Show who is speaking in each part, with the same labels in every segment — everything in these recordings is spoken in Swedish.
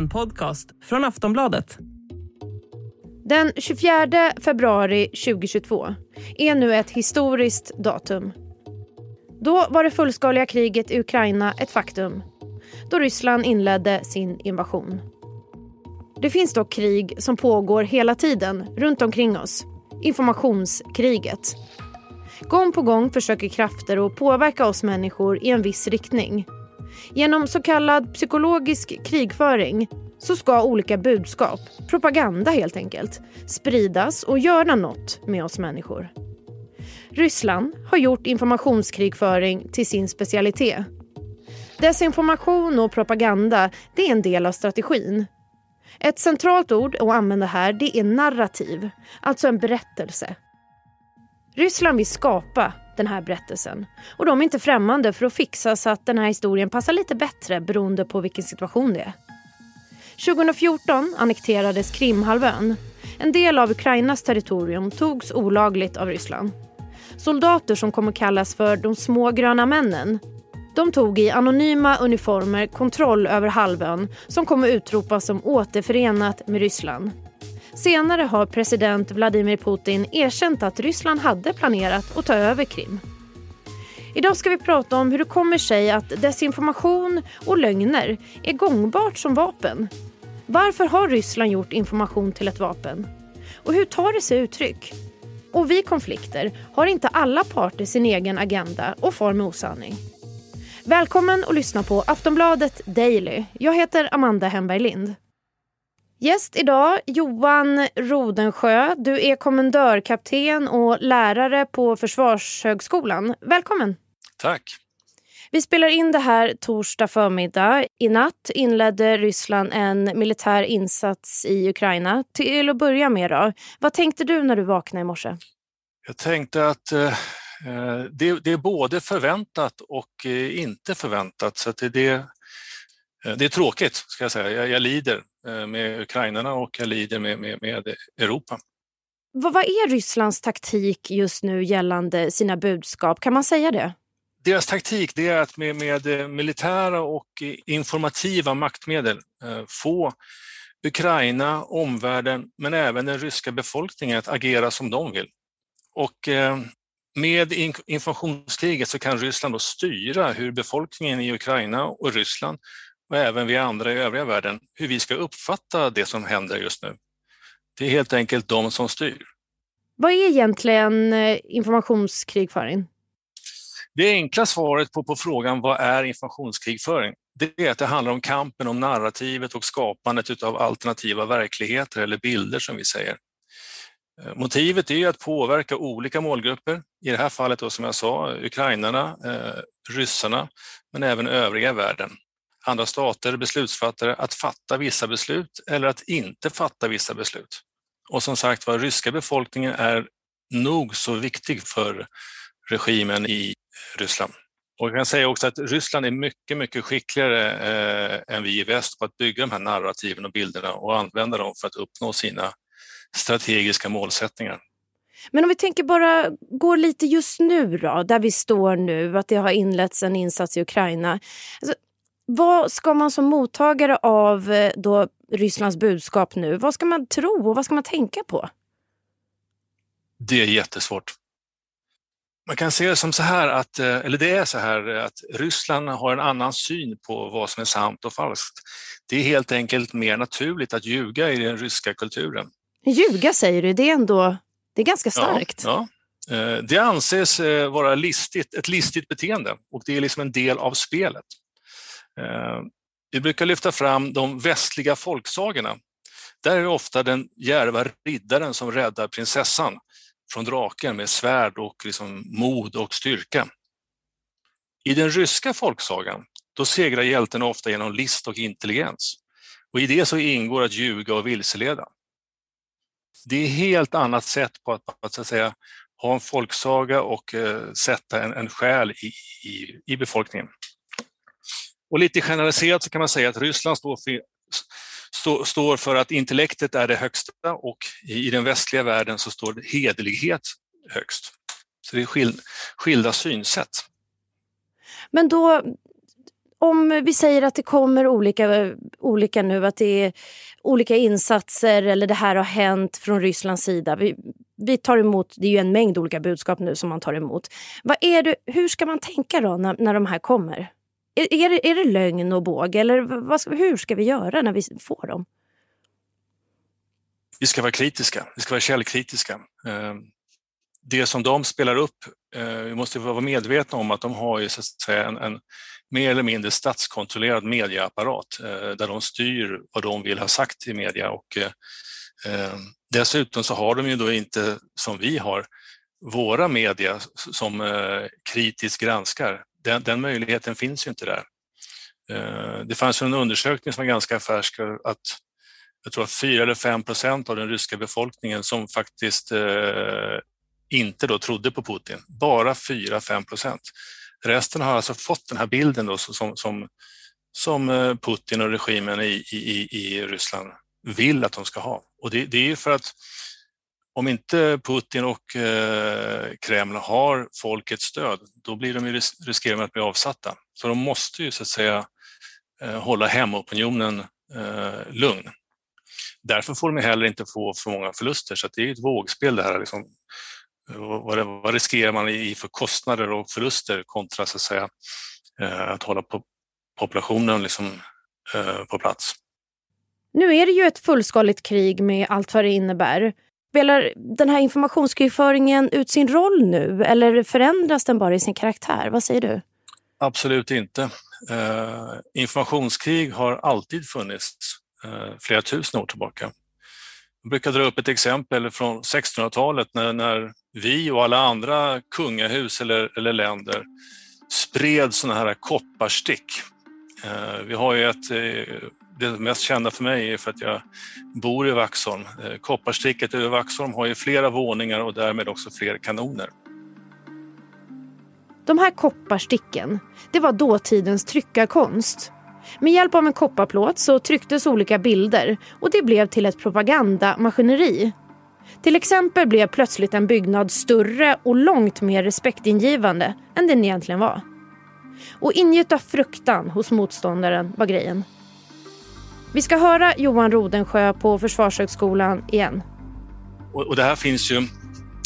Speaker 1: En podcast från Aftonbladet.
Speaker 2: Den 24 februari 2022 är nu ett historiskt datum. Då var det fullskaliga kriget i Ukraina ett faktum. Då Ryssland inledde sin invasion. Det finns dock krig som pågår hela tiden runt omkring oss. Informationskriget. Gång på gång försöker krafter att påverka oss människor i en viss riktning. Genom så kallad psykologisk krigföring så ska olika budskap, propaganda helt enkelt, spridas och göra något med oss människor. Ryssland har gjort informationskrigföring till sin specialitet. Desinformation och propaganda det är en del av strategin. Ett centralt ord att använda här det är narrativ, alltså en berättelse. Ryssland vill skapa den här berättelsen och de är inte främmande för att fixa så att den här historien passar lite bättre beroende på vilken situation det är. 2014 annekterades Krimhalvön. En del av Ukrainas territorium togs olagligt av Ryssland. Soldater som kommer kallas för de små gröna männen de tog i anonyma uniformer kontroll över halvön som kommer utropas som återförenat med Ryssland. Senare har president Vladimir Putin erkänt att Ryssland hade planerat att ta över Krim. Idag ska vi prata om hur det kommer sig att desinformation och lögner är gångbart som vapen. Varför har Ryssland gjort information till ett vapen? Och hur tar det sig uttryck? Och vid konflikter har inte alla parter sin egen agenda och far med osanning. Välkommen att lyssna på Aftonbladet Daily. Jag heter Amanda Hemberg Lind. Gäst idag Johan Rodensjö. Du är kommendörkapten och lärare på Försvarshögskolan. Välkommen!
Speaker 3: Tack.
Speaker 2: Vi spelar in det här torsdag förmiddag. I natt inledde Ryssland en militär insats i Ukraina. Till att börja med, då, vad tänkte du när du vaknade i morse?
Speaker 3: Jag tänkte att eh, det, det, är både förväntat och eh, inte förväntat. Så det, det, eh, det är tråkigt, ska jag säga. Jag, jag lider eh, med ukrainarna och jag lider med, med, med Europa.
Speaker 2: Vad, vad är Rysslands taktik just nu gällande sina budskap? Kan man säga det?
Speaker 3: deras taktik det är att med, med, militära och informativa maktmedel eh, få Ukraina, omvärlden men även den ryska befolkningen att agera som de vill. Och eh, med informationskriget så kan Ryssland då styra hur befolkningen i Ukraina och Ryssland och även vi andra i övriga världen, hur vi ska uppfatta det som händer just nu. Det är helt enkelt de som styr.
Speaker 2: Vad är egentligen eh, informationskrigföring?
Speaker 3: Det enkla svaret på, på frågan vad är informationskrigföring? Det är att det handlar om kampen om narrativet och skapandet av alternativa verkligheter eller bilder som vi säger. Eh, motivet är att påverka olika målgrupper, i det här fallet då, som jag sa, ukrainarna, eh, ryssarna, men även övriga världen. Andra stater, beslutsfattare, att fatta vissa beslut eller att inte fatta vissa beslut. Och som sagt var, ryska befolkningen är nog så viktig för regimen i Ryssland. Och jag kan säga också att Ryssland är mycket, mycket skickligare eh, än vi i väst på att bygga de här narrativen och bilderna och använda dem för att uppnå sina strategiska målsättningar.
Speaker 2: Men om vi tänker bara, går lite just nu då, där vi står nu, att det har inletts en insats i Ukraina. Alltså, vad ska man som mottagare av eh, då Rysslands budskap nu, vad ska man tro och vad ska man tänka på?
Speaker 3: Det är jättesvårt. Man kan se det som så här att, eh, eller det är så här att Ryssland har en annan syn på vad som är sant och falskt. Det är helt enkelt mer naturligt att ljuga i den ryska kulturen.
Speaker 2: Ljuga säger du, det är ändå det är ganska starkt.
Speaker 3: Ja, ja. Eh, det anses eh, vara listigt, ett listigt beteende och det är liksom en del av spelet. Eh, vi brukar lyfta fram de västliga folksagorna. Där är det ofta den järva riddaren som räddar prinsessan från draken med svärd och liksom mod och styrka. I den ryska folksagan då segrar hjälten ofta genom list och intelligens. Och I det så ingår att ljuga och vilseleda. Det är ett helt annat sätt på att, att, så att säga, ha en folksaga och eh, sätta en, en själ i, i, i befolkningen. Och lite generaliserat så kan man säga att Ryssland står för, stå, står för att intellektet är det högsta och i den västliga världen så står hederlighet högst. Så det är skil, skilda synsätt.
Speaker 2: Men då, om vi säger att det kommer olika, olika nu, att det är olika insatser eller det här har hänt från Rysslands sida. Vi, vi tar emot, det är ju en mängd olika budskap nu som man tar emot. Vad är det, hur ska man tänka då när, när de här kommer? Är, är, det, är det lögn och båg eller vad, hur ska vi göra när vi får dem?
Speaker 3: Vi ska vara kritiska, vi ska vara källkritiska. Ehm, det som de spelar upp, eh, vi måste vara medvetna om att de har ju så att säga en, en mer eller mindre statskontrollerad medieapparat eh, där de styr vad de vill ha sagt i media och eh, ehm, dessutom så har de ju då inte som vi har våra media som kritiskt granskar. Den, den möjligheten finns ju inte där. Eh, det fanns en undersökning som var ganska färsk att jag tror att 4 eller 5 procent av den ryska befolkningen som faktiskt eh, inte då trodde på Putin. Bara 4-5 procent. Resten har alltså fått den här bilden då som, som, som eh, Putin och regimen i, i, i Ryssland vill att de ska ha. Och det, det är ju för att om inte Putin och eh, Kreml har folkets stöd, då blir de ju riskerar att bli avsatta. Så de måste ju så att säga eh, hålla hemopinionen eh, lugn. Därför får de heller inte få för många förluster, så det är ett vågspel det här. Liksom. Vad, riskerar man i för kostnader och förluster kontra så att, säga, att hålla populationen liksom, på plats?
Speaker 2: Nu är det ju ett fullskaligt krig med allt vad det innebär. Spelar den här informationskrigföringen ut sin roll nu eller förändras den bara i sin karaktär? Vad säger du?
Speaker 3: Absolut inte. Eh, informationskrig har alltid funnits Eh, flera tusen år tillbaka. Jag brukar dra upp ett exempel från 1600-talet när, när vi och alla andra kungahus eller, eller länder spred sådana här kopparstick. Eh, vi har ju ett, eh, det mest kända för mig är för att jag bor i Vaxholm. Eh, kopparsticket över Vaxholm har ju flera våningar och därmed också fler kanoner.
Speaker 2: De här kopparsticken, det var dåtidens tryckarkonst. Med hjälp av en kopparplåt så trycktes olika bilder och det blev till ett propagandamaskineri. Till exempel blev plötsligt en byggnad större och långt mer respektingivande än den egentligen var. Och ingjuta fruktan hos motståndaren var grejen. Vi ska höra Johan Rodensjö på Försvarshögskolan igen.
Speaker 3: Och, det här finns ju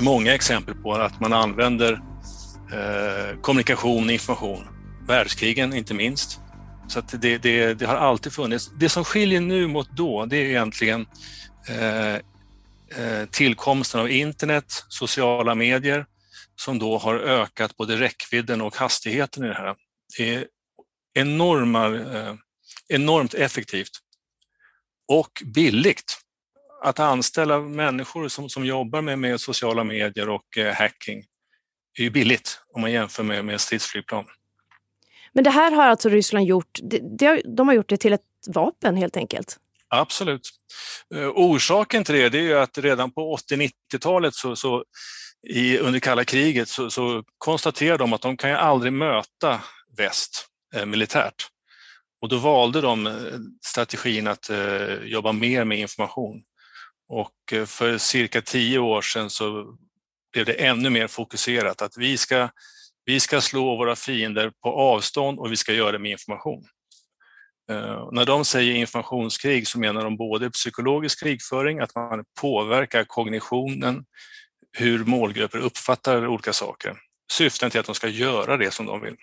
Speaker 3: många exempel på att man använder eh, kommunikation, information, världskrigen inte minst, så det, det, det, har alltid funnits. Det som skiljer nu mot då, det är egentligen eh, eh, tillkomsten av internet, sociala medier, som då har ökat både räckvidden och hastigheten i det här. Det är enorma, eh, enormt effektivt och billigt. Att anställa människor som, som jobbar med, med sociala medier och eh, hacking är ju billigt om man jämför med, med stridsflygplan.
Speaker 2: Men det här har alltså Ryssland gjort, de har gjort det till ett vapen helt enkelt?
Speaker 3: Absolut. Eh, orsaken till det, det är att redan på 80-90-talet så, så i, under kalla kriget så, så konstaterade de att de kan ju aldrig möta väst eh, militärt. Och då valde de eh, strategin att eh, jobba mer med information. Och eh, för cirka tio år sedan så blev det ännu mer fokuserat att vi ska vi ska slå våra fiender på avstånd och vi ska göra det med information. Eh, när de säger informationskrig så menar de både psykologisk krigföring, att man påverkar kognitionen, hur målgrupper uppfattar olika saker. Syften till att de ska göra det som de vill.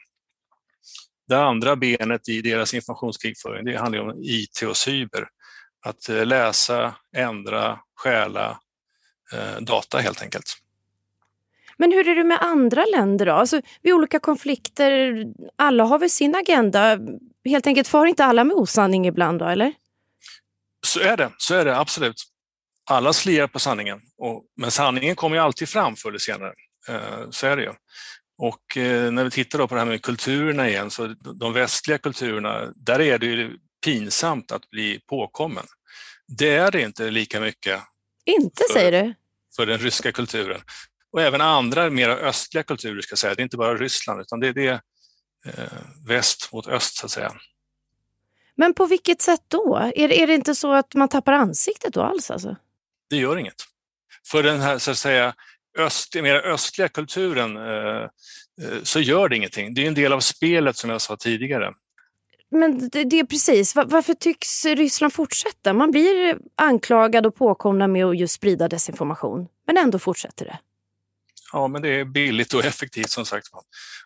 Speaker 3: Det andra benet i deras informationskrigföring det handlar om IT och cyber. Att uh, läsa, ändra, stjäla uh, data helt enkelt.
Speaker 2: Men hur är det med andra länder då? Alltså, vid olika konflikter, alla har väl sin agenda. Helt enkelt far inte alla med osanning ibland då, eller?
Speaker 3: Så är det, så är det absolut. Alla slirar på sanningen, och, men sanningen kommer ju alltid fram förr eller senare. Eh, så är det ju. Och eh, när vi tittar på det här med kulturerna igen, så de västliga kulturerna, där är det ju pinsamt att bli påkommen. Det är det inte lika mycket.
Speaker 2: Inte, för, säger du?
Speaker 3: För den ryska kulturen och även andra mer östliga kulturer, ska säga. det är inte bara Ryssland utan det är det, eh, väst mot öst så att säga.
Speaker 2: Men på vilket sätt då? Är, är det inte så att man tappar ansiktet då alls? Alltså?
Speaker 3: Det gör inget. För den här så att säga öst, mer östliga kulturen eh, eh, så gör det ingenting. Det är en del av spelet som jag sa tidigare.
Speaker 2: men det, det är precis. Var, varför tycks Ryssland fortsätta? Man blir anklagad och påkomna med att just sprida desinformation, men ändå fortsätter det.
Speaker 3: Ja, men det är billigt och effektivt som sagt.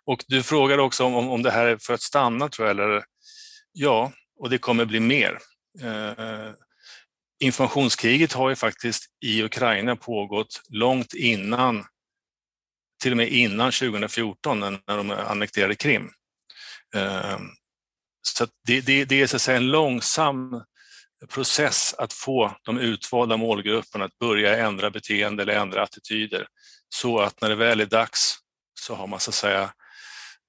Speaker 3: Och du frågar också om, om det här är för att stanna, tror jag. Eller, ja, och det kommer bli mer. Informationskriget har ju faktiskt i Ukraina pågått långt innan, till och med innan 2014 när, de annekterade Krim. Ehm, så det, det, det, är så att säga en långsam process att få de utvalda målgrupperna att börja ändra beteende eller ändra attityder så att när det väl är dags så har man så att säga,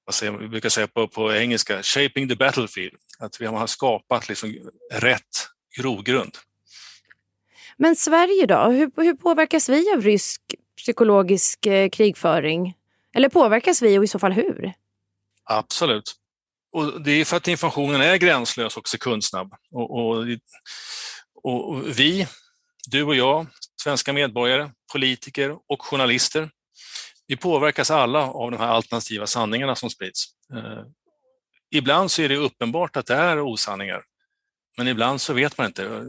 Speaker 3: vad säger, vi brukar säga på, på engelska, shaping the battlefield, att vi har skapat liksom rätt grogrund.
Speaker 2: Men Sverige då, hur, hur påverkas vi av rysk psykologisk eh, krigföring? Eller påverkas vi och i så fall hur?
Speaker 3: Absolut. Och det är för att informationen är gränslös och sekundsnabb. Och, och, och, vi, du och jag, svenska medborgare, politiker och journalister, vi påverkas alla av de här alternativa sanningarna som sprids. Eh, ibland så är det uppenbart att det är osanningar, men ibland så vet man inte.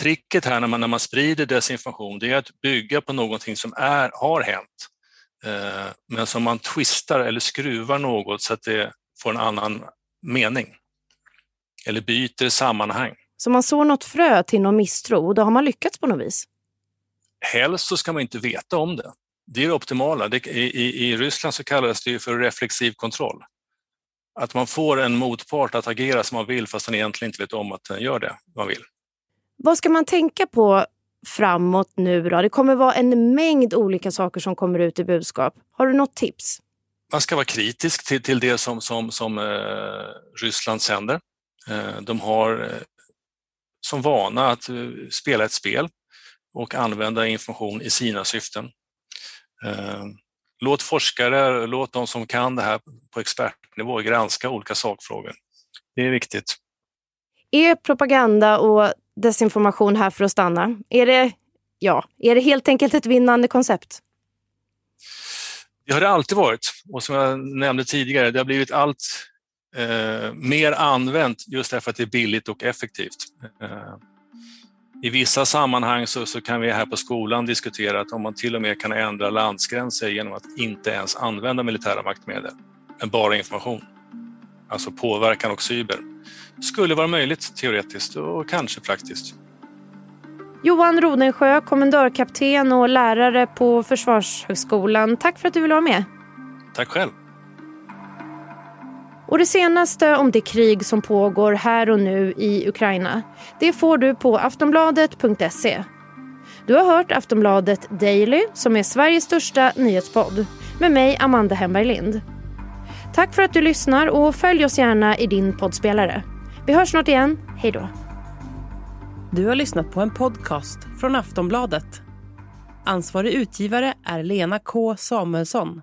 Speaker 3: Tricket här när man, när man sprider desinformation, det är att bygga på någonting som är, har hänt, eh, men som man twistar eller skruvar något så att det får en annan mening eller byter sammanhang.
Speaker 2: Så man sår något frö till någon misstro och då har man lyckats på något vis?
Speaker 3: Helst så ska man inte veta om det. Det är det optimala. Det, i, I Ryssland så kallas det för reflexiv kontroll. Att man får en motpart att agera som man vill fast den egentligen inte vet om att den gör det man vill.
Speaker 2: Vad ska man tänka på framåt nu då? Det kommer vara en mängd olika saker som kommer ut i budskap. Har du något tips?
Speaker 3: Man ska vara kritisk till, till det som, som, som eh, Ryssland sänder. Eh, de har eh, som vana att eh, spela ett spel och använda information i sina syften. Låt forskare, låt de som kan det här på expertnivå granska olika sakfrågor. Det är viktigt.
Speaker 2: Är propaganda och desinformation här för att stanna? Är det, ja, är det helt enkelt ett vinnande koncept?
Speaker 3: Det har det alltid varit och som jag nämnde tidigare, det har blivit allt eh, mer använt just därför att det är billigt och effektivt. Eh, I vissa sammanhang så, så, kan vi här på skolan diskutera att om man till och med kan ändra landsgränser genom att inte ens använda militära maktmedel, men bara information, alltså påverkan och cyber, skulle vara möjligt teoretiskt och kanske praktiskt.
Speaker 2: Johan Rodensjö, kommendörkapten och lärare på Försvarshögskolan. Tack för att du ville vara med.
Speaker 3: Tack själv.
Speaker 2: Och det senaste om det krig som pågår här och nu i Ukraina det får du på aftonbladet.se. Du har hört Aftonbladet Daily som är Sveriges största nyhetspodd med mig Amanda Hemberg Lind. Tack för att du lyssnar och följ oss gärna i din poddspelare. Vi hörs snart igen. Hej då.
Speaker 1: Du har lyssnat på en podcast från Aftonbladet. Ansvarig utgivare är Lena K Samuelsson.